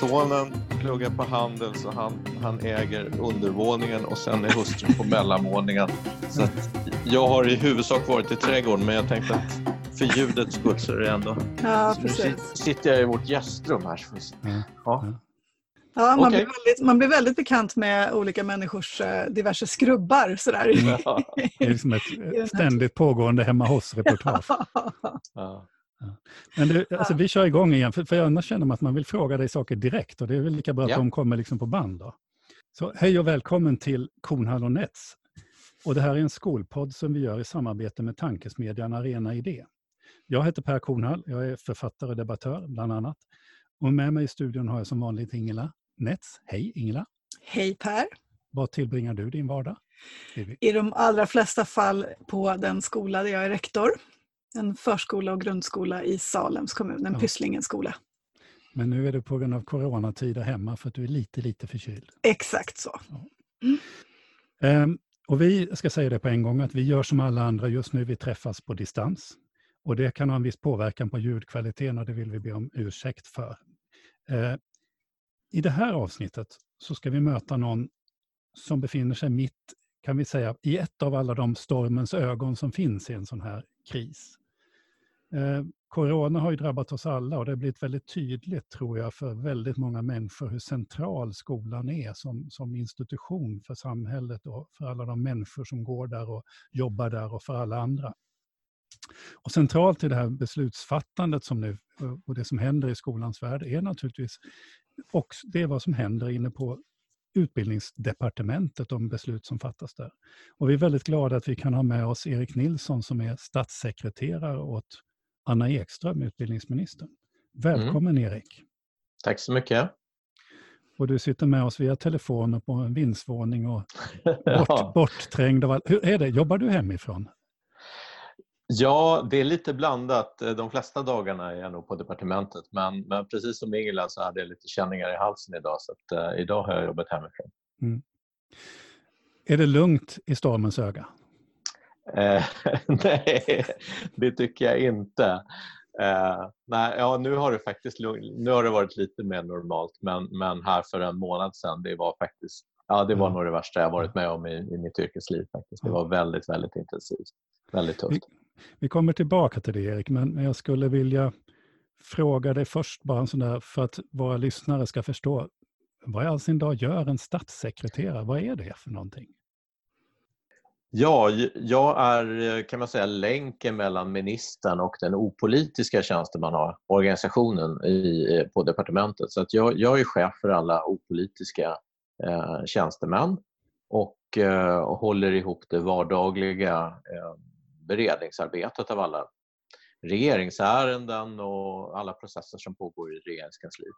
Sonen pluggar på handel så han, han äger undervåningen och sen är hustrun på mellanvåningen. Så att jag har i huvudsak varit i trädgården men jag tänkte att för ljudets skull så är det ändå... Ja, så nu precis. sit- sitter jag i vårt gästrum här. se. Ja. Ja. Ja, man, Okej. blir väldigt, man blir väldigt bekant med olika människors eh, diverse skrubbar. Sådär. Ja. Det är liksom ett ständigt pågående hemma hos-reportage. Ja. Men du, alltså, vi kör igång igen, för, för annars känner man att man vill fråga dig saker direkt och det är väl lika bra att Ja. de kommer liksom på band. Då. Så hej och välkommen till Kornhall och Nets. Och det här är en skolpodd som vi gör i samarbete med tankesmedjan Arena Idé. Jag heter Per Kornhall, jag är författare och debattör bland annat. Och med mig i studion har jag som vanligt Ingela Nets. Hej Ingela! Hej Per! Vad tillbringar du din vardag? I de allra flesta fall på den skola där jag är rektor. En förskola och grundskola i Salems kommun, en Ja. Pysslingens skola. Men nu är du på grund av coronatider hemma för att du är lite, lite förkyld. Exakt så. Ehm, och vi ska säga det på en gång att vi gör som alla andra just nu, vi träffas på distans. Och det kan ha en viss påverkan på ljudkvaliteten och det vill vi be om ursäkt för. Eh, I det här avsnittet så ska vi möta någon som befinner sig mitt, kan vi säga, i ett av alla de stormens ögon som finns i en sån här kris. Eh, corona har ju drabbat oss alla och det har blivit väldigt tydligt, tror jag, för väldigt många människor hur central skolan är som, som institution för samhället och för alla de människor som går där och jobbar där och för alla andra. Och centralt i det här beslutsfattandet som nu, eh, och det som händer i skolans värld är naturligtvis också det är vad som händer inne på utbildningsdepartementet, de beslut som fattas där. Och vi är väldigt glada att vi kan ha med oss Erik Nilsson som är statssekreterare åt Anna Ekström, utbildningsministern. Välkommen Erik! Tack så mycket. Och du sitter med oss via telefon på en vindsvåning och bort, Ja. bortträngd av all... Hur är det? Jobbar du hemifrån? Ja, det är lite blandat. De flesta dagarna är jag nog på departementet men, men precis som Ingela så hade jag lite känningar i halsen idag så att, eh, idag har jag jobbat hemifrån. Är det lugnt i stormens öga? Eh, nej, det tycker jag inte. Eh, nej, ja, nu har det faktiskt nu har det varit lite mer normalt men, men här för en månad sedan det var faktiskt ja, det var Mm. nog det värsta jag varit med om i, i mitt yrkesliv. faktiskt. Det var väldigt, väldigt intensivt. Väldigt tufft. Vi kommer tillbaka till det Erik, men men jag skulle vilja fråga dig först bara en sån där, för att våra lyssnare ska förstå. Vad i all sin dag gör en statssekreterare? Vad är det för någonting? Ja, jag är eh, kan man säga länken mellan ministern och den opolitiska tjänstemannaorganisationen i, på departementet. Så att jag, jag är chef för alla opolitiska eh, tjänstemän och eh, håller ihop det vardagliga eh, beredningsarbetet av alla regeringsärenden och alla processer som pågår i regeringskansliet.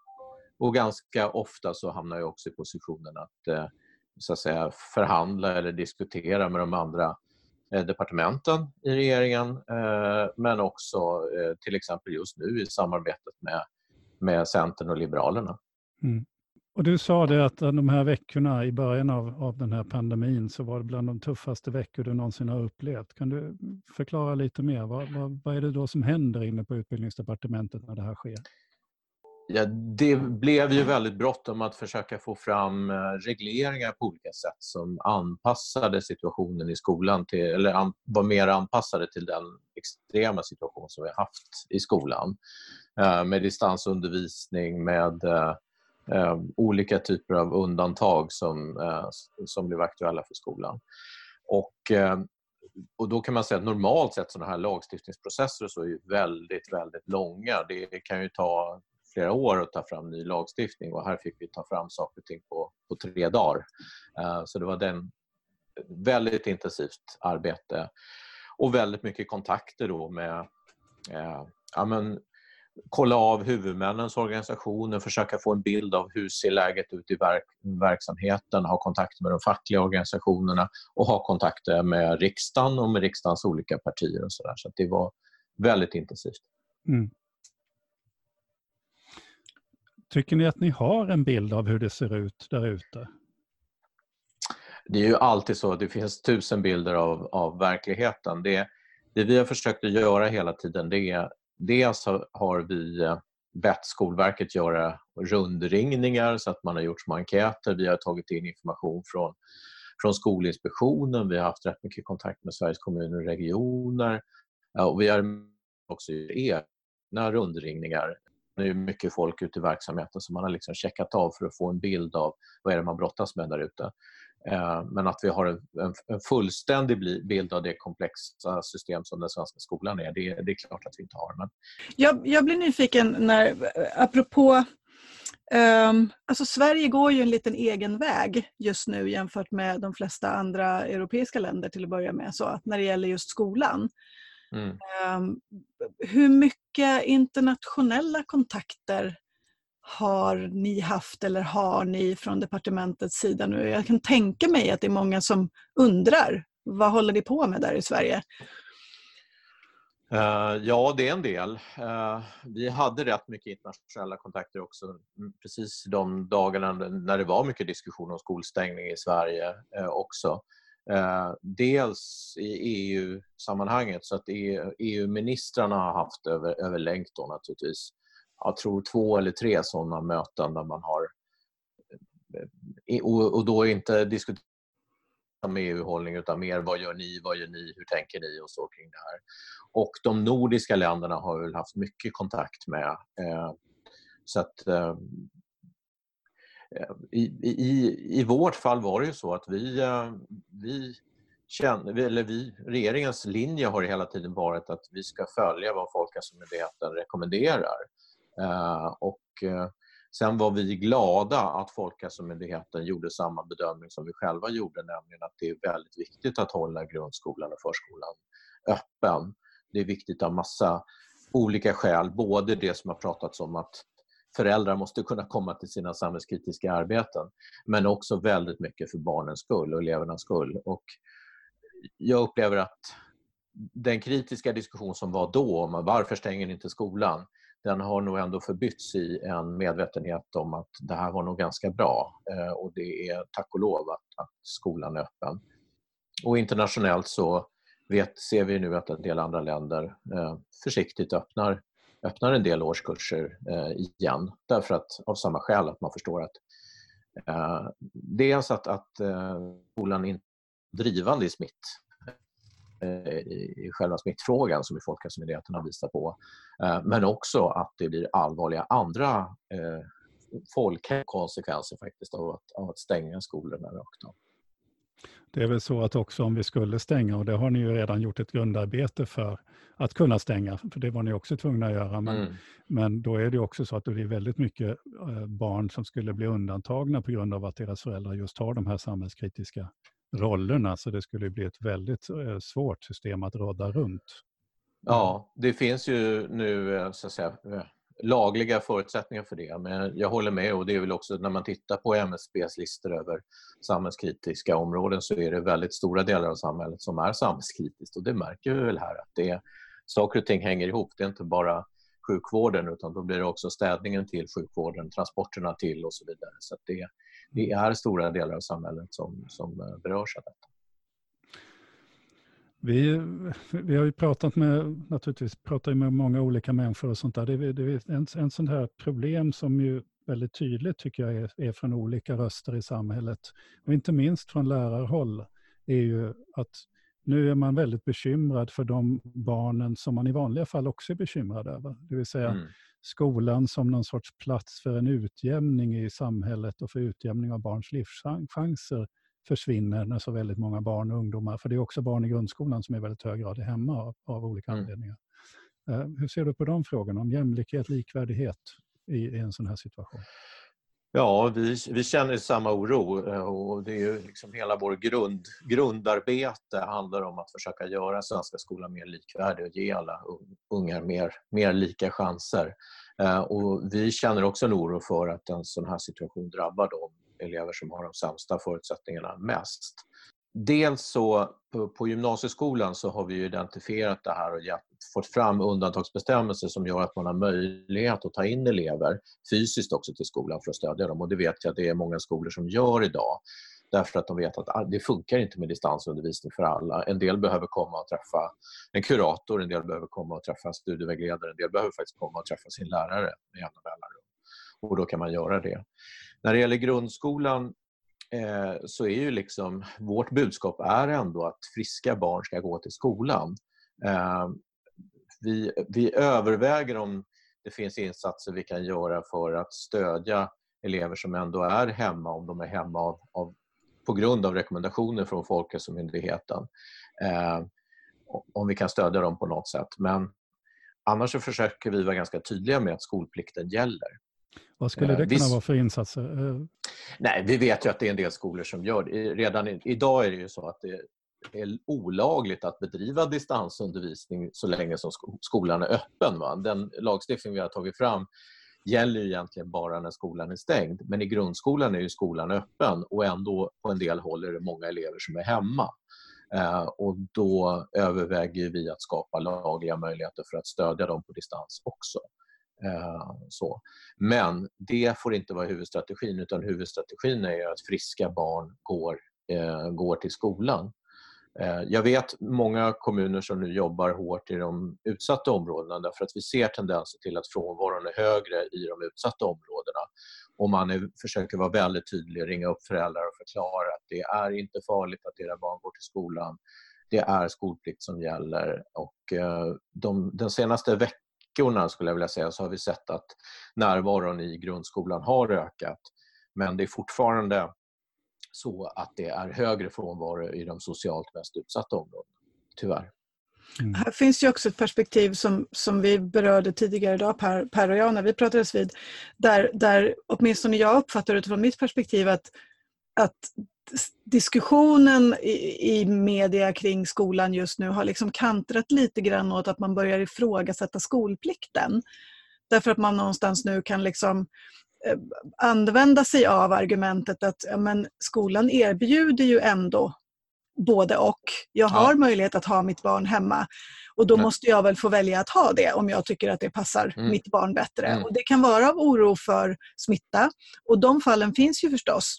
Och ganska ofta så hamnar jag också i positionen att eh, så att säga, förhandla eller diskutera med de andra eh, departementen i regeringen eh, men också eh, till exempel just nu i samarbetet med, med Centern och Liberalerna. Mm. Och du sa det att de här veckorna i början av, av den här pandemin så var det bland de tuffaste veckor du någonsin har upplevt. Kan du förklara lite mer? Vad, vad, vad är det då som händer inne på utbildningsdepartementet när det här sker? Ja, det blev ju väldigt bråttom att försöka få fram eh, regleringar på olika sätt som anpassade situationen i skolan till, eller an, var mer anpassade till den extrema situation som vi har haft i skolan. Eh, med distansundervisning, med eh, eh olika typer av undantag som, eh, som blev aktuella för skolan. Och, eh, och då kan man säga att normalt sett sådana här lagstiftningsprocesser så är väldigt, väldigt långa. Det kan ju ta flera år att ta fram ny lagstiftning och här fick vi ta fram saker och ting på, på tre dagar. Eh, så det var den väldigt intensivt arbete och väldigt mycket kontakter då med eh, ja, men, kolla av huvudmännens organisationer, försöka få en bild av hur ser läget ut i verk, verksamheten, ha kontakt med de fackliga organisationerna och ha kontakter med riksdagen och med riksdagens olika partier och sådär. Så att det var väldigt intensivt. Mm. Tycker ni att ni har en bild av hur det ser ut där ute? Det är ju alltid så att det finns tusen bilder av, av verkligheten. Det, det vi har försökt att göra hela tiden det är dels har, vi eh, bett Skolverket göra rundringningar så att man har gjort små enkäter. Vi har tagit in information från, från Skolinspektionen. Vi har haft rätt mycket kontakt med Sveriges kommuner och regioner. Och vi har också egna rundringningar. Det är mycket folk ute i verksamheten som man har liksom checkat av för att få en bild av vad är det man brottas med där ute. Eh, men att vi har en, en, fullständig bild av det komplexa system som den svenska skolan är, det, det är klart att vi inte har. Men... Jag, jag blir nyfiken när, apropå Um, alltså Sverige går ju en liten egen väg just nu jämfört med de flesta andra europeiska länder till att börja med, så att när det gäller just skolan. Mm. Um, hur mycket internationella kontakter har ni haft eller har ni från departementets sida nu? Jag kan tänka mig att det är många som undrar vad håller ni på med där i Sverige? Uh, ja, det är en del. Uh, vi hade rätt mycket internationella kontakter också mm, precis de dagarna när det var mycket diskussion om skolstängning i Sverige uh, också. Eh, dels i EU-sammanhanget så att EU-ministrarna e har haft över, över länk då naturligtvis jag tror två eller tre sådana möten där man har eh, Och, och då inte diskuterat med EU-hållning utan mer vad gör ni, vad gör ni, hur tänker ni och så kring det här. Och de nordiska länderna har väl haft mycket kontakt med. Eh, så att eh, Eh, i, i, i vårt fall var det ju så att vi, eh, vi känner, eller vi, regeringens linje har hela tiden varit att vi ska följa vad Folkhälsomyndigheten rekommenderar. Eh, och Sen var vi glada att Folkhälsomyndigheten gjorde samma bedömning som vi själva gjorde, nämligen att det är väldigt viktigt att hålla grundskolan och förskolan öppen. Det är viktigt av massa olika skäl, både det som har pratats om att föräldrar måste kunna komma till sina samhällskritiska arbeten, men också väldigt mycket för barnens skull och elevernas skull. Och jag upplever att den kritiska diskussion som var då om varför stänger ni inte skolan? den har nog ändå förbytts i en medvetenhet om att det här var nog ganska bra eh, och det är tack och lov att, att skolan är öppen. Och internationellt så vet, ser vi nu att en del andra länder eh, försiktigt öppnar, öppnar en del årskurser eh, igen därför att, av samma skäl att man förstår att eh, dels att, att eh, skolan är drivande i smitt eh, i själva smittfrågan som Folkhälsomyndigheten har visat på. Eh, men också att det blir allvarliga andra eh, folkhälsokonsekvenser faktiskt av att, av att stänga skolorna rakt av. Det är väl så att också om vi skulle stänga, och det har ni ju redan gjort ett grundarbete för att kunna stänga, för det var ni också tvungna att göra, men, mm. men då är det också så att det blir väldigt mycket barn som skulle bli undantagna på grund av att deras föräldrar just har de här samhällskritiska rollerna, så det skulle bli ett väldigt eh, svårt system att råda runt. Ja, det finns ju nu eh, så att säga, eh, lagliga förutsättningar för det. Men jag håller med och det är väl också när man tittar på MSBs listor över samhällskritiska områden så är det väldigt stora delar av samhället som är samhällskritiskt och det märker vi väl här att det, saker och ting hänger ihop. Det är inte bara sjukvården utan då blir det också städningen till sjukvården, transporterna till och så vidare. Så det, det är stora delar av samhället som, som eh, berörs av detta. Vi, vi har ju pratat med, naturligtvis pratar med många olika människor och sånt där. Det, det är en, en sån här problem som ju väldigt tydligt tycker jag är, är från olika röster i samhället och inte minst från lärarhåll är ju att nu är man väldigt bekymrad för de barnen som man i vanliga fall också är bekymrad över. Det vill säga mm skolan som någon sorts plats för en utjämning i samhället och för utjämning av barns livschanser försvinner när så väldigt många barn och ungdomar, för det är också barn i grundskolan som i väldigt hög grad är hemma av, av olika mm. anledningar. Uh, hur ser du på de frågorna om jämlikhet, likvärdighet i, i en sån här situation? Ja, vi, vi känner samma oro eh, och det är ju liksom hela vår grund, grundarbete handlar om att försöka göra svenska skolan mer likvärdig och ge alla ungar mer, mer lika chanser. Eh, och vi känner också en oro för att en sån här situation drabbar de elever som har de sämsta förutsättningarna mest. Dels så på, gymnasieskolan så har vi identifierat det här och fått fram undantagsbestämmelser som gör att man har möjlighet att ta in elever fysiskt också till skolan för att stödja dem och det vet jag att det är många skolor som gör idag. därför att de vet att ah, det funkar inte med distansundervisning för alla. En del behöver komma och träffa en kurator, en del behöver komma och träffa en studievägledare, en del behöver faktiskt komma och träffa sin lärare med jämna mellanrum. Och då kan man göra det. När det gäller grundskolan eh, så är ju liksom vårt budskap är ändå att friska barn ska gå till skolan. Eh, vi, vi överväger om det finns insatser vi kan göra för att stödja elever som ändå är hemma, om de är hemma av, av på grund av rekommendationer från Folkhälsomyndigheten. Eh, om vi kan stödja dem på något sätt. Men annars så försöker vi vara ganska tydliga med att skolplikten gäller. Vad skulle det eh, kunna vara för insatser? Eh, Nej, vi vet ju att det är en del skolor som gör det. Redan idag är det ju så att det är olagligt att bedriva distansundervisning så länge som skolan är öppen. Va? Den lagstiftning vi har tagit fram gäller egentligen bara när skolan är stängd. Men i grundskolan är ju skolan öppen och ändå på en del håll är det många elever som är hemma. Eh, och då överväger vi att skapa lagliga möjligheter för att stödja dem på distans också. Eh, så. Men det får inte vara huvudstrategin utan huvudstrategin är att friska barn går, eh, går till skolan. Eh, jag vet många kommuner som nu jobbar hårt i de utsatta områdena därför att vi ser tendenser till att frånvaron är högre i de utsatta områdena. Och man är, försöker vara väldigt tydlig, ringa upp föräldrar och förklara att det är inte farligt att era barn går till skolan. Det är skolplikt som gäller. Och de, den senaste veckan veckorna skulle jag vilja säga så har vi sett att närvaron i grundskolan har ökat. Men det är fortfarande så att det är högre frånvaro i de socialt mest utsatta områdena, tyvärr. Mm. Här finns ju också ett perspektiv som, som vi berörde tidigare idag, Per, per och jag, när vi pratades vid, där, där åtminstone jag uppfattar utifrån mitt perspektiv att, att diskussionen i, i media kring skolan just nu har liksom kantrat lite grann åt att man börjar ifrågasätta skolplikten. Därför att man någonstans nu kan liksom Eh, använda sig av argumentet att ja, men skolan erbjuder ju ändå både och. Jag har ja. möjlighet att ha mitt barn hemma och då måste jag väl få välja att ha det om jag tycker att det passar mm. mitt barn bättre. Mm. Och Det kan vara av oro för smitta och de fallen finns ju förstås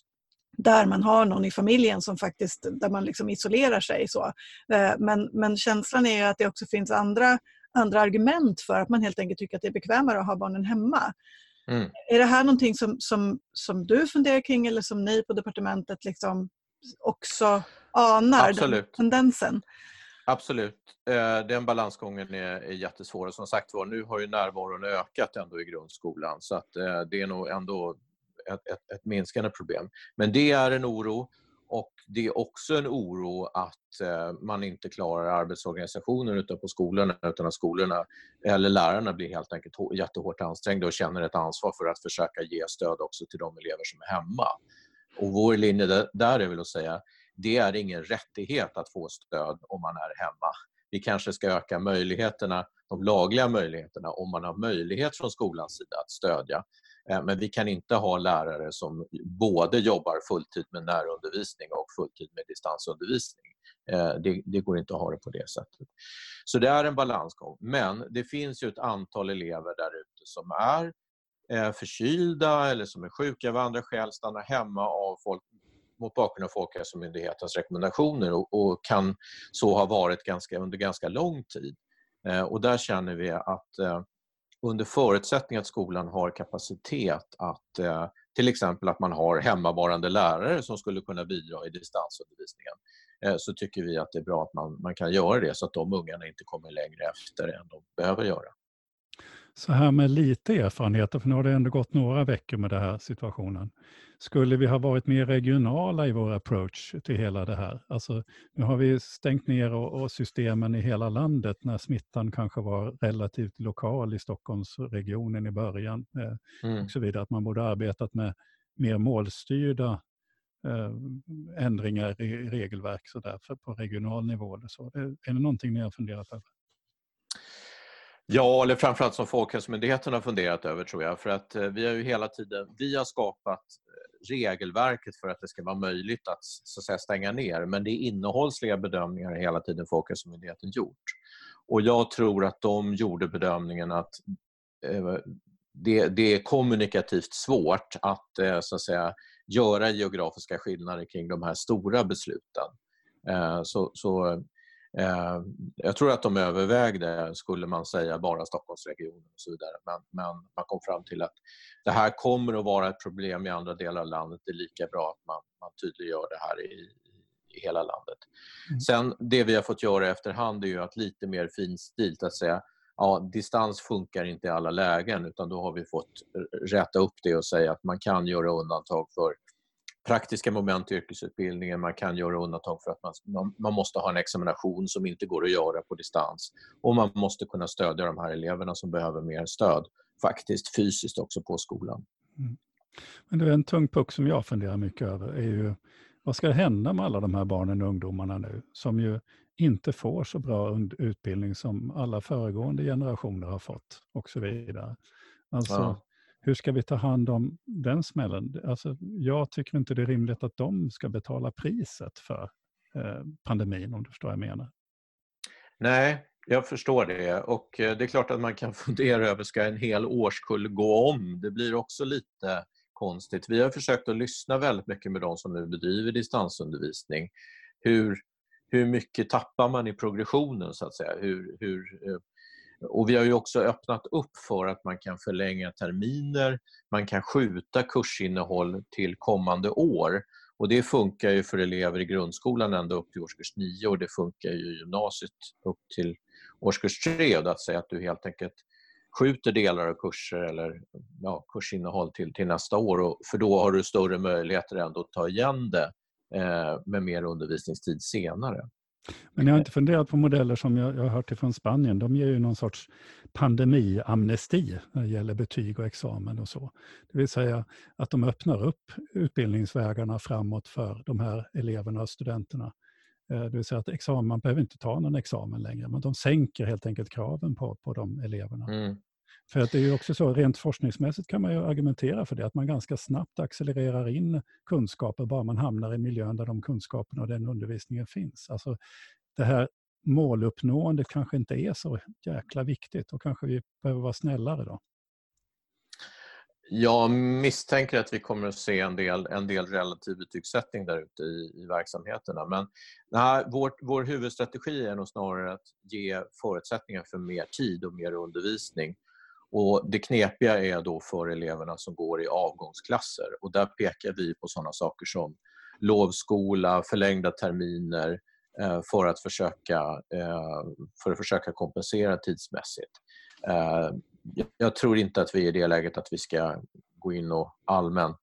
där man har någon i familjen som faktiskt, där man liksom isolerar sig. Så. Eh, men, men känslan är att det också finns andra, andra argument för att man helt enkelt tycker att det är bekvämare att ha barnen hemma. Mm. Är det här någonting som, som, som du funderar kring eller som ni på departementet liksom också anar, Absolut. den tendensen? Absolut. Eh, den balansgången är, jättesvår. Som sagt var, nu har ju närvaron ökat ändå i grundskolan så att eh, det är nog ändå ett, ett, ett minskande problem. Men det är en oro och det är också en oro att eh, man inte klarar arbetsorganisationen ute på skolorna utan att skolorna eller lärarna blir helt enkelt jättehårt ansträngda och känner ett ansvar för att försöka ge stöd också till de elever som är hemma. Och vår linje där är väl att säga det är ingen rättighet att få stöd om man är hemma. Vi kanske ska öka möjligheterna, de lagliga möjligheterna om man har möjlighet från skolans sida att stödja. Eh, men vi kan inte ha lärare som både jobbar fulltid med närundervisning och fulltid med distansundervisning. Eh, det, det, går inte att ha det på det sättet. Så det är en balansgång. Men det finns ju ett antal elever där ute som är eh, förkylda eller som är sjuka av andra skäl, stannar hemma av folk, mot bakgrund av Folkhälsomyndighetens rekommendationer och, och, kan så ha varit ganska, under ganska lång tid. Och där känner vi att under förutsättning att skolan har kapacitet att eh, till exempel att man har hemmavarande lärare som skulle kunna bidra i distansundervisningen eh, så tycker vi att det är bra att man, man kan göra det så att de ungarna inte kommer längre efter än de behöver göra. Så här med lite erfarenheter, för nu har det ändå gått några veckor med den här situationen. Skulle vi ha varit mer regionala i vår approach till hela det här? Alltså, nu har vi stängt ner och, och systemen i hela landet när smittan kanske var relativt lokal i Stockholmsregionen i början. Eh, mm. och så vidare. Att man borde arbetat med mer målstyrda eh, ändringar i regelverk så där, för på regional nivå. Eller så. Är det någonting ni har funderat över? Ja, eller framförallt som Folkhälsomyndigheten har funderat över tror jag. För att eh, vi har ju hela tiden vi har skapat eh, regelverket för att det ska vara möjligt att, så att säga, stänga ner. Men det är innehållsliga bedömningar har hela tiden Folkhälsomyndigheten gjort. Och jag tror att de gjorde bedömningen att eh, det, det, är kommunikativt svårt att, eh, så att säga, göra geografiska skillnader kring de här stora besluten. Eh, så, så jag tror att de övervägde, skulle man säga, bara Stockholmsregionen och så vidare. Men, men, man kom fram till att det här kommer att vara ett problem i andra delar av landet. Det är lika bra att man, man tydliggör det här i, i hela landet. Mm. Sen det vi har fått göra efterhand är ju att lite mer finstilt att säga ja, distans funkar inte i alla lägen utan då har vi fått rätta upp det och säga att man kan göra undantag för praktiska moment i yrkesutbildningen, man kan göra undantag för att man, man måste ha en examination som inte går att göra på distans och man måste kunna stödja de här eleverna som behöver mer stöd, faktiskt fysiskt också på skolan. Mm. Men det är en tung puck som jag funderar mycket över är ju vad ska hända med alla de här barnen och ungdomarna nu som ju inte får så bra utbildning som alla föregående generationer har fått och så vidare. Alltså, ja hur ska vi ta hand om den smällen? Alltså, jag tycker inte det är rimligt att de ska betala priset för eh, pandemin, om du förstår vad jag menar. Nej, jag förstår det. Och eh, det är klart att man kan fundera över, ska en hel årskull gå om? Det blir också lite konstigt. Vi har försökt att lyssna väldigt mycket med de som nu bedriver distansundervisning. Hur, hur mycket tappar man i progressionen så att säga? Hur, hur, eh, och vi har ju också öppnat upp för att man kan förlänga terminer, man kan skjuta kursinnehåll till kommande år. Och Det funkar ju för elever i grundskolan ända upp till årskurs 9 och det funkar ju i gymnasiet upp till årskurs 3. Att säga att du helt enkelt skjuter delar av kurser eller ja, kursinnehåll till, till nästa år. Och, för då har du större möjligheter ändå att ta igen det eh, med mer undervisningstid senare. Men jag har inte funderat på modeller som jag, jag har hört ifrån Spanien. De ger ju någon sorts pandemiamnesti när det gäller betyg och examen och så. Det vill säga att de öppnar upp utbildningsvägarna framåt för de här eleverna och studenterna. Eh, det vill säga att examen, man behöver inte ta någon examen längre, men de sänker helt enkelt kraven på, på de eleverna. Mm. För att det är ju också så, rent forskningsmässigt kan man ju argumentera för det, att man ganska snabbt accelererar in kunskaper bara man hamnar i miljön där de kunskaperna och den undervisningen finns. Alltså det här måluppnåendet kanske inte är så jäkla viktigt och kanske vi behöver vara snällare då. Jag misstänker att vi kommer att se en del, en del relativ betygssättning där ute i, i verksamheterna. Men nej, vår, vår huvudstrategi är nog snarare att ge förutsättningar för mer tid och mer undervisning. Och Det knepiga är då för eleverna som går i avgångsklasser och där pekar vi på sådana saker som lovskola, förlängda terminer eh, för, att försöka, eh, för att försöka kompensera tidsmässigt. Eh, jag tror inte att vi är i det läget att vi ska gå in och allmänt,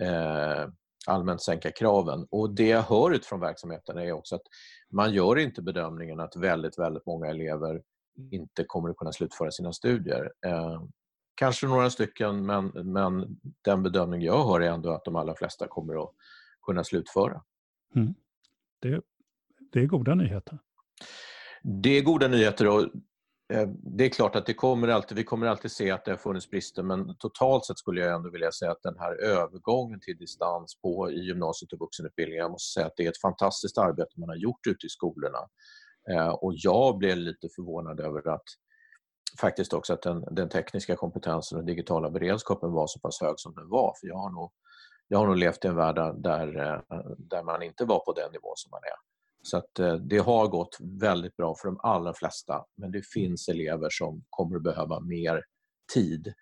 eh, allmänt sänka kraven. Och Det jag hör ut från verksamheten är också att man gör inte bedömningen att väldigt, väldigt många elever inte kommer att kunna slutföra sina studier. Eh, kanske några stycken, men, men den bedömning jag hör är ändå att de allra flesta kommer att kunna slutföra. Mm. Det, det är goda nyheter. Det är goda nyheter och Eh, det är klart att det kommer alltid, vi kommer alltid se att det har funnits brister men totalt sett skulle jag ändå vilja säga att den här övergången till distans på i gymnasiet och vuxenutbildningen, jag måste säga att det är ett fantastiskt arbete man har gjort ute i skolorna. Eh, och jag blev lite förvånad över att faktiskt också att den, den tekniska kompetensen och digitala beredskapen var så pass hög som den var. För jag har nog, jag har nog levt i en värld där, eh, där man inte var på den nivån som man är. Så att eh, det har gått väldigt bra för de allra flesta men det finns elever som kommer att behöva mer tid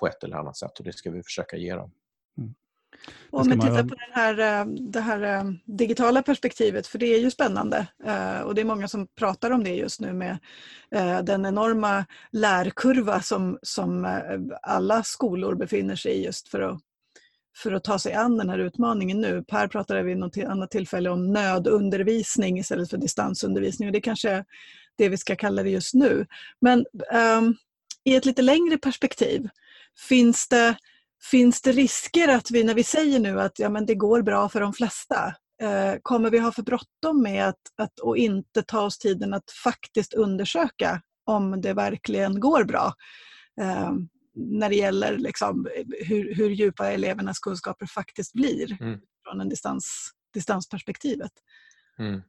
på ett eller annat sätt och det ska vi försöka ge dem. Mm. Om vi tittar på den här, eh, det här digitala perspektivet, för det är ju spännande och det är många som pratar om det just nu med den enorma lärkurva som, som alla skolor befinner sig i just för att för att ta sig an den här utmaningen nu. Per pratade vid något annat tillfälle om nödundervisning istället för distansundervisning och det kanske är det vi ska kalla det just nu. Men um, i ett lite längre perspektiv, finns det, finns det risker att vi när vi säger nu att ja, men det går bra för de flesta, eh, kommer vi ha för bråttom med att, att, och inte ta oss tiden att faktiskt undersöka om det verkligen går bra? Eh, när det gäller liksom hur, hur djupa elevernas kunskaper faktiskt blir mm. från en distans, distansperspektivet. Mm.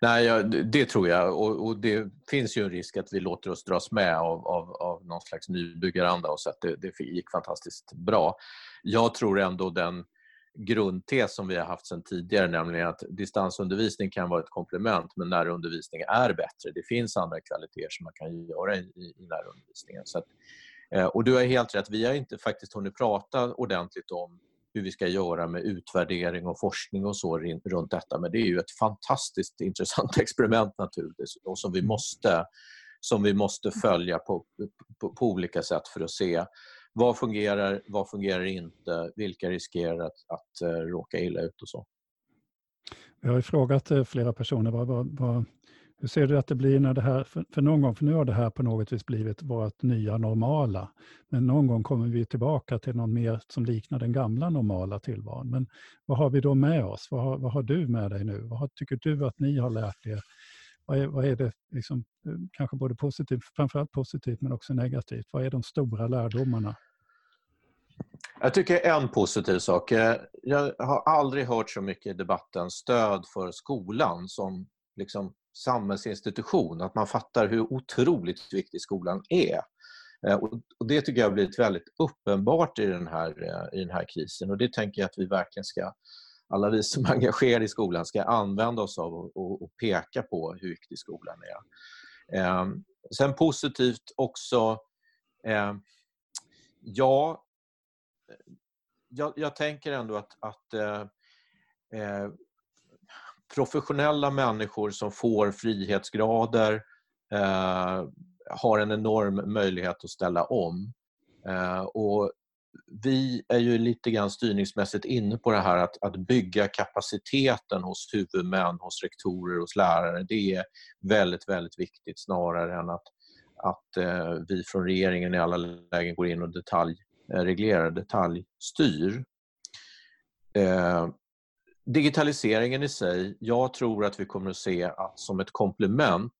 Nej, ja, det tror jag och, och, det finns ju en risk att vi låter oss dras med av, av, av någon slags nybyggaranda och så att det, det gick fantastiskt bra. Jag tror ändå den grundtes som vi har haft sedan tidigare, nämligen att distansundervisning kan vara ett komplement men närundervisning är bättre. Det finns andra kvaliteter som man kan göra i, i närundervisningen. Så att, eh, och du har helt rätt, vi har inte faktiskt hunnit prata ordentligt om hur vi ska göra med utvärdering och forskning och så runt detta. Men det är ju ett fantastiskt intressant experiment naturligtvis och som vi mm. måste, som vi måste följa på, på, på olika sätt för att se vad fungerar, vad fungerar inte, vilka riskerar att, att uh, råka illa ut och så. Vi har ju frågat uh, flera personer vad, vad, vad, hur ser du att det blir när det här, för, för, någon gång, för nu har det här på något vis blivit vårt nya normala, men någon gång kommer vi tillbaka till något mer som liknar den gamla normala tillvaron. Men vad har vi då med oss? Vad har, vad har du med dig nu? Vad har, tycker du att ni har lärt er? Vad är, vad är det, liksom, eh, kanske både positivt, framförallt positivt men också negativt? Vad är de stora lärdomarna? Jag tycker en positiv sak. Eh, jag har aldrig hört så mycket i debatten stöd för skolan som liksom samhällsinstitution, att man fattar hur otroligt viktig skolan är. Eh, och det tycker jag har blivit väldigt uppenbart i den, här, eh, i den här krisen och det tänker jag att vi verkligen ska, alla vi som är engagerade i skolan, ska använda oss av och, och peka på hur viktig skolan är. Eh, sen positivt också, eh, ja, eh, jag, jag, tänker ändå att, att eh, eh professionella människor som får frihetsgrader eh, har en enorm möjlighet att ställa om. Eh, och vi är ju lite grann styrningsmässigt inne på det här att, att bygga kapaciteten hos huvudmän, hos rektorer, hos lärare. Det är väldigt, väldigt viktigt snarare än att, att eh, vi från regeringen i alla lägen går in och detaljreglerar, eh, detaljstyr. Eh, digitaliseringen i sig, jag tror att vi kommer att se att som ett komplement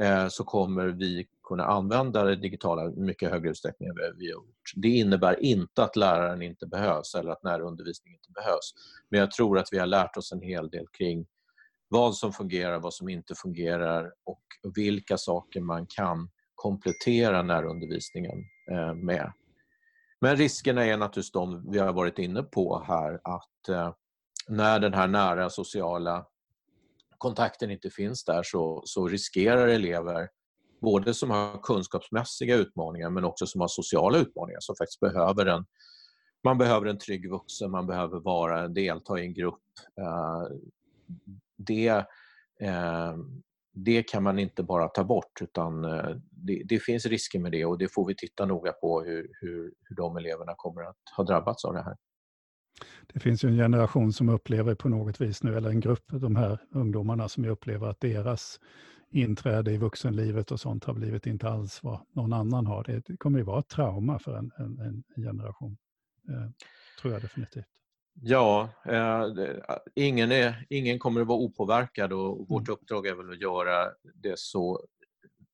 eh, så kommer vi kunna använda det digitala i mycket högre utsträckning än vi har gjort. Det innebär inte att läraren inte behövs eller att närundervisning inte behövs. Men jag tror att vi har lärt oss en hel del kring vad som fungerar, vad som inte fungerar och vilka saker man kan komplettera närundervisningen eh, med. Men riskerna är naturligtvis de vi har varit inne på här att eh, när den här nära sociala kontakten inte finns där så, så riskerar elever, både som har kunskapsmässiga utmaningar men också som har sociala utmaningar, som faktiskt behöver en man behöver en trygg vuxen, man behöver vara, delta i en grupp. Eh, det, eh, det kan man inte bara ta bort utan eh, det, det, finns risker med det och det får vi titta noga på hur, hur, hur de eleverna kommer att ha drabbats av det här. Det finns ju en generation som upplever på något vis nu, eller en grupp, de här ungdomarna som upplever att deras inträde i vuxenlivet och sånt har blivit inte alls vad någon annan har. Det kommer ju vara ett trauma för en, en, en generation, eh, tror jag definitivt. Ja, eh, ingen, är, ingen kommer att vara opåverkad och vårt mm. uppdrag är väl att göra det så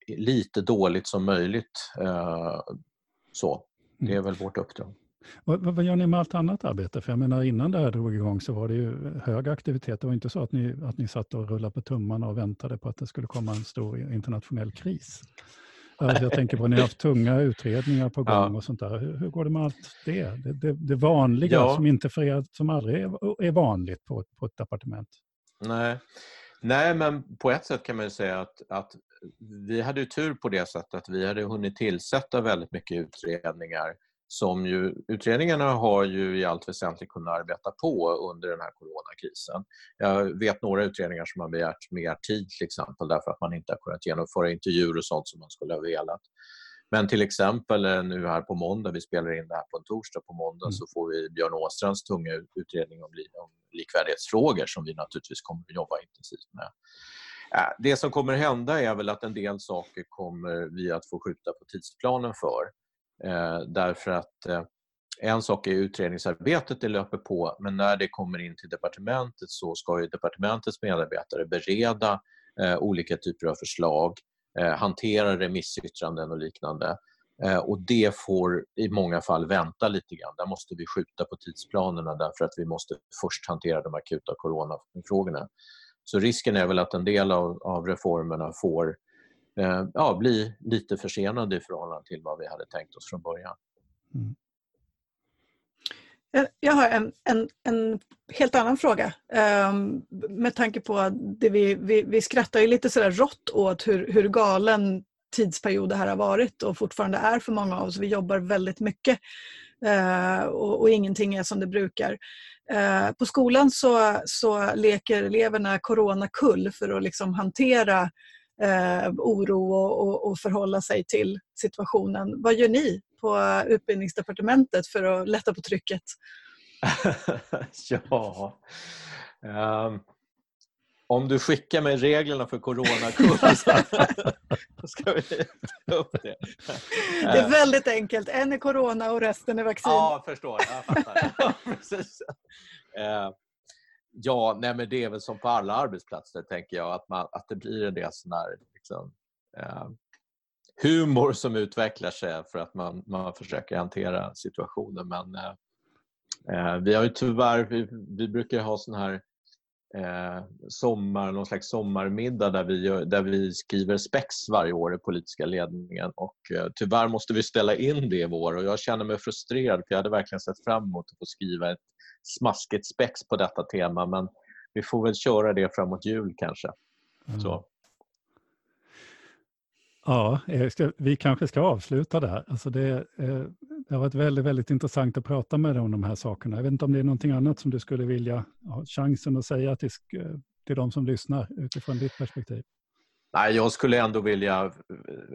lite dåligt som möjligt. Eh, så. Det är mm. väl vårt uppdrag. Vad, vad, gör ni med allt annat arbete? För jag menar innan det här drog igång så var det ju hög aktivitet. Det var inte så att ni, att ni satt och rullade på tummarna och väntade på att det skulle komma en stor internationell kris. Alltså jag tänker på att ni har haft tunga utredningar på gång ja. och sånt där. Hur, hur, går det med allt det? Det, det, det vanliga ja. som, inte för er, som aldrig är, är vanligt på, på ett departement. Nej. Nej, men på ett sätt kan man säga att, att vi hade tur på det sättet att vi hade hunnit tillsätta väldigt mycket utredningar som ju, utredningarna har ju i allt väsentligt kunnat arbeta på under den här coronakrisen. Jag vet några utredningar som har begärt mer tid till exempel därför att man inte har kunnat genomföra intervjuer och sånt som man skulle ha velat. Men till exempel eh, nu här på måndag, vi spelar in det här på en torsdag, på måndag mm. så får vi Björn Åstrands tunga utredning om, om likvärdighetsfrågor som vi naturligtvis kommer att jobba intensivt med. Det som kommer hända är väl att en del saker kommer vi att få skjuta på tidsplanen för. Eh, därför att eh, en sak är utredningsarbetet, det löper på, men när det kommer in till departementet så ska ju departementets medarbetare bereda eh, olika typer av förslag, eh, hantera remissyttranden och liknande. Eh, och det får i många fall vänta lite grann. Där måste vi skjuta på tidsplanerna därför att vi måste först hantera de akuta coronafrågorna. Så risken är väl att en del av, av reformerna får Eh, Eh, ja, bli lite försenade i förhållande till vad vi hade tänkt oss från början. Mm. Eh, jag har en, en, en helt annan fråga. Um, med tanke på att vi, vi, vi skrattar ju lite sådär rått åt hur, hur galen tidsperiod det här har varit och fortfarande är för många av oss. Vi jobbar väldigt mycket uh, och, och, ingenting är som det brukar. Uh, på skolan så, så leker eleverna coronakull för att liksom hantera uh, oro och, och, och förhålla sig till situationen. Vad gör ni på utbildningsdepartementet för att lätta på trycket? ja, um, om du skickar mig reglerna för coronakurs så ska vi ta upp det. Det är väldigt enkelt. En är corona och resten är vaccin. Ja, jag förstår. Jag fattar. Ja, precis. Uh, ja, nej, men det är väl som på alla arbetsplatser, tänker jag, att, man, att det blir en del sån här liksom, eh, humor som utvecklar sig för att man, man försöker hantera situationen. Men eh, eh, vi har ju tyvärr, vi, vi brukar ha sån här eh, sommar, någon slags sommarmiddag där vi, gör, där vi skriver spex varje år i politiska ledningen och eh, tyvärr måste vi ställa in det i vår och jag känner mig frustrerad för jag hade verkligen sett fram emot att få skriva ett smaskigt spex på detta tema men vi får väl köra det framåt jul kanske. Mm. Så. Ja, ska, vi kanske ska avsluta där. Alltså det, eh, det har varit väldigt, väldigt intressant att prata med dig om de här sakerna. Jag vet inte om det är någonting annat som du skulle vilja ha chansen att säga till, till de som lyssnar utifrån ditt perspektiv. Nej, jag skulle ändå vilja eh,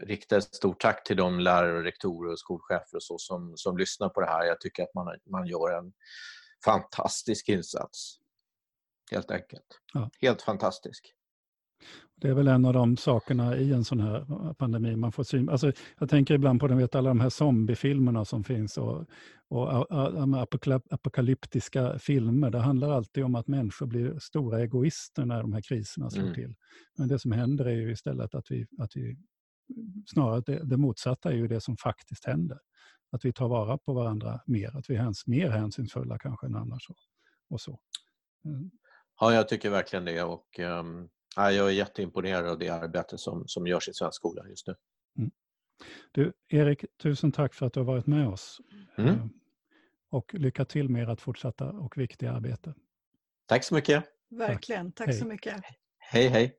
rikta ett stort tack till de lärare, rektorer och skolchefer och så som, som lyssnar på det här. Jag tycker att man, man gör en fantastisk insats. Helt enkelt. Ja. Helt fantastisk. Det är väl en av de sakerna i en sån här pandemi. Man får syn, alltså, jag tänker ibland på vet, alla de här zombiefilmerna som finns och, och apokalyptiska filmer. Det handlar alltid om att människor blir stora egoister när de här kriserna slår mm. till. Men det som händer är ju istället att vi, att vi snarare det, det motsatta är ju det som faktiskt händer. Att vi tar vara på varandra mer, att vi är mer hänsynsfulla kanske än annars. Och, och så. Mm. Ja, jag tycker verkligen det. Och, um, Ja, jag är jätteimponerad av det arbete som, som görs i svensk skola just nu. Mm. Du, Erik, tusen tack för att du har varit med oss. Mm. Eh, och lycka till med ert fortsatta och viktiga arbete. Tack så mycket. Verkligen, tack, tack så mycket. Hej, hej.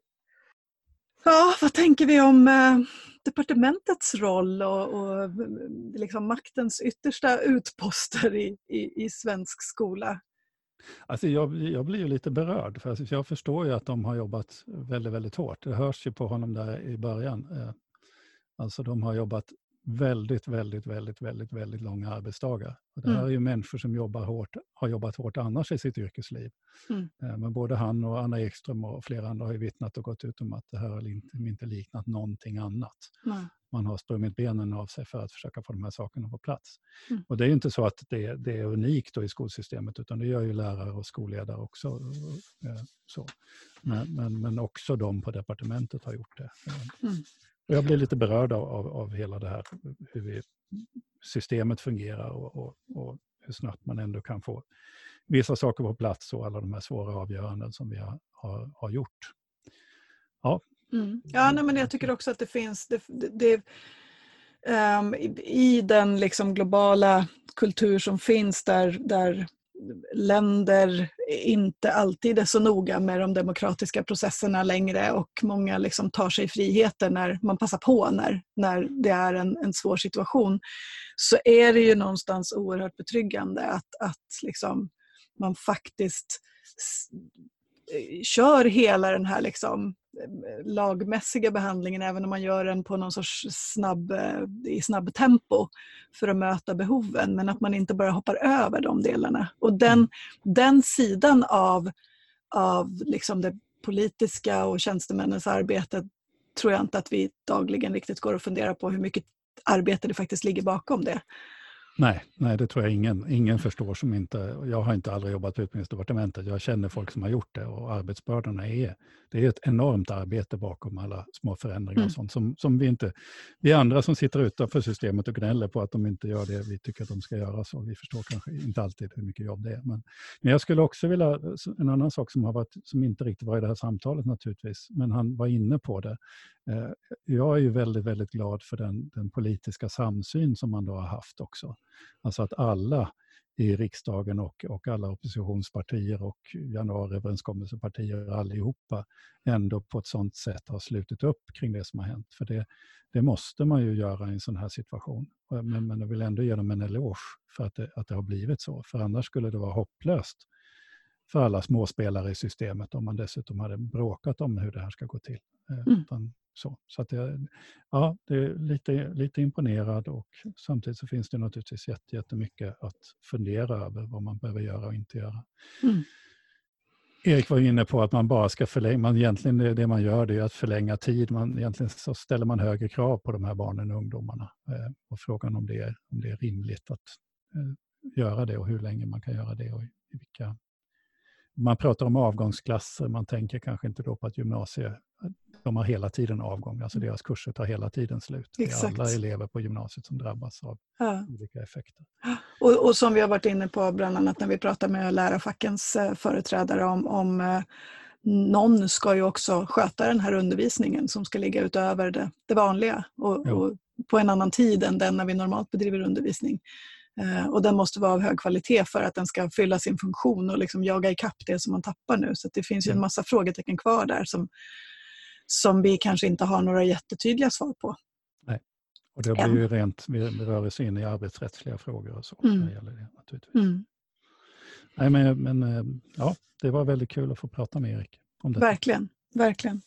Ja, vad tänker vi om eh, departementets roll och, och liksom maktens yttersta utposter i, i, i svensk skola? Alltså jag, jag blir ju lite berörd, för alltså jag förstår ju att de har jobbat väldigt, väldigt hårt. Det hörs ju på honom där i början. Eh, alltså de har jobbat väldigt, väldigt, väldigt, väldigt, väldigt långa arbetsdagar. Och det här mm. är ju människor som jobbar hårt, har jobbat hårt annars i sitt yrkesliv. Mm. Eh, men både han och Anna Ekström och flera andra har ju vittnat och gått ut om att det här har inte, inte liknat någonting annat. Mm. Man har sprungit benen av sig för att försöka få de här sakerna på plats. Mm. Och det är ju inte så att det, det, är unikt i skolsystemet, utan det gör ju lärare och skolledare också. Eh, så. Men, men, men också de på departementet har gjort det. Mm. Och jag blir lite berörd av, av, av hela det här, hur vi, systemet fungerar och, och, och, hur snabbt man ändå kan få vissa saker på plats och alla de här svåra avgöranden som vi har, har, har gjort. Ja, mm. ja nej, men jag tycker också att det finns, det, det, det um, i, i den liksom globala kultur som finns där, där länder inte alltid är så noga med de demokratiska processerna längre och många liksom tar sig friheter när man passar på när, när det är en, en svår situation så är det ju någonstans oerhört betryggande att, att liksom man faktiskt eh, kör hela den här liksom lagmässiga behandlingen även om man gör den på någon sorts snabb, eh, i snabb tempo för att möta behoven men att man inte bara hoppar över de delarna. Och den, mm. den sidan av, av liksom det politiska och tjänstemännens arbete tror jag inte att vi dagligen riktigt går och funderar på hur mycket arbete det faktiskt ligger bakom det. Nej, nej, det tror jag ingen, ingen förstår som inte... Jag har inte aldrig jobbat på utbildningsdepartementet. Jag känner folk som har gjort det och arbetsbördorna är... Det är ett enormt arbete bakom alla små förändringar mm. och sånt som, som vi inte... Vi andra som sitter utanför systemet och gnäller på att de inte gör det vi tycker att de ska göra så. Vi förstår kanske inte alltid hur mycket jobb det är. Men, men jag skulle också vilja... En annan sak som, har varit, som inte riktigt var i det här samtalet naturligtvis, men han var inne på det. Eh, jag är ju väldigt, väldigt glad för den, den politiska samsyn som man då har haft också. Alltså att alla i riksdagen och, och alla oppositionspartier och januariöverenskommelsepartier allihopa ändå på ett sådant sätt har slutit upp kring det som har hänt. För det, det måste man ju göra i en sån här situation. Eh, men, men jag vill ändå ge dem en eloge för att det, att det har blivit så. För annars skulle det vara hopplöst för alla småspelare i systemet om man dessutom hade bråkat om hur det här ska gå till. Eh, mm. Så, så att det, ja, det är lite, lite imponerad och samtidigt så finns det naturligtvis jättemycket att fundera över vad man behöver göra och inte göra. Mm. Erik var inne på att man bara ska förlänga, man egentligen det, det man gör det är att förlänga tid. Man, egentligen så ställer man högre krav på de här barnen och ungdomarna. Eh, och frågan om det, är, om det är rimligt att eh, göra det och hur länge man kan göra det och i vilka man pratar om avgångsklasser, man tänker kanske inte då på att gymnasiet, de har hela tiden avgång, alltså deras kurser tar hela tiden slut. Exakt. Det är alla elever på gymnasiet som drabbas av ja. olika effekter. Och, och, som vi har varit inne på bland annat när vi pratar med lärarfackens eh, företrädare om, om eh, någon ska ju också sköta den här undervisningen som ska ligga utöver det, det vanliga och, och, på en annan tid än den när vi normalt bedriver undervisning. Eh, och den måste vara av hög kvalitet för att den ska fylla sin funktion och liksom jaga ikapp det som man tappar nu. Så det finns ju en massa frågetecken kvar där som, som vi kanske inte har några jättetydliga svar på. Nej, och det blir ju rent, vi rör oss in i arbetsrättsliga frågor och så. Mm. När det gäller det, naturligtvis. Mm. Nej, men, men eh, ja, det var väldigt kul att få prata med Erik. Om det. Verkligen, verkligen.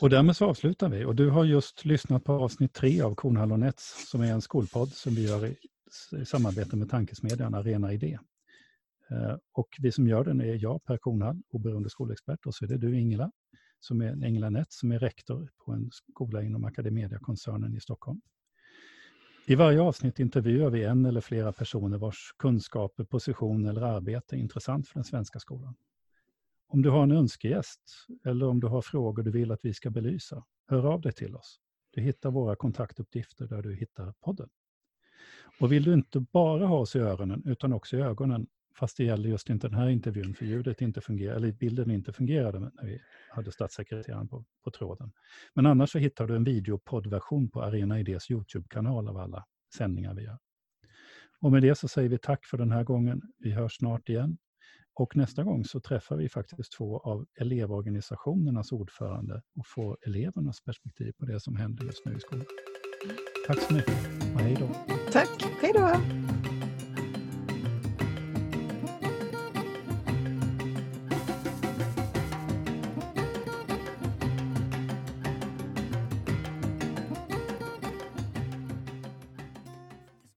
Och därmed så avslutar vi. Och du har just lyssnat på avsnitt tre av Kornhall och Nets som är en skolpodd som vi gör i, i samarbete med tankesmedjan Arena Idé. Eh, och vi som gör den är jag, Per Kornhall, oberoende skolexpert, och så är det du Ingela, som är Ingela Nett, som är rektor på en skola inom Academedia-koncernen i Stockholm. I varje avsnitt intervjuar vi en eller flera personer vars kunskaper, position eller arbete är intressant för den svenska skolan. Om du har en önskegäst eller om du har frågor du vill att vi ska belysa, hör av dig till oss. Du hittar våra kontaktuppgifter där du hittar podden. Och vill du inte bara ha oss i öronen utan också i ögonen, fast det gäller just inte den här intervjun för ljudet inte fungerar, eller bilden inte fungerade när vi hade statssekreteraren på, på tråden. Men annars så hittar du en videopoddversion på Arena Idés YouTube-kanal av alla sändningar vi gör. Och med det så säger vi tack för den här gången. Vi hörs snart igen. Och nästa gång så träffar vi faktiskt två av elevorganisationernas ordförande och får elevernas perspektiv på det som händer just nu i skolan. Tack så mycket och hej då. Tack, hej då.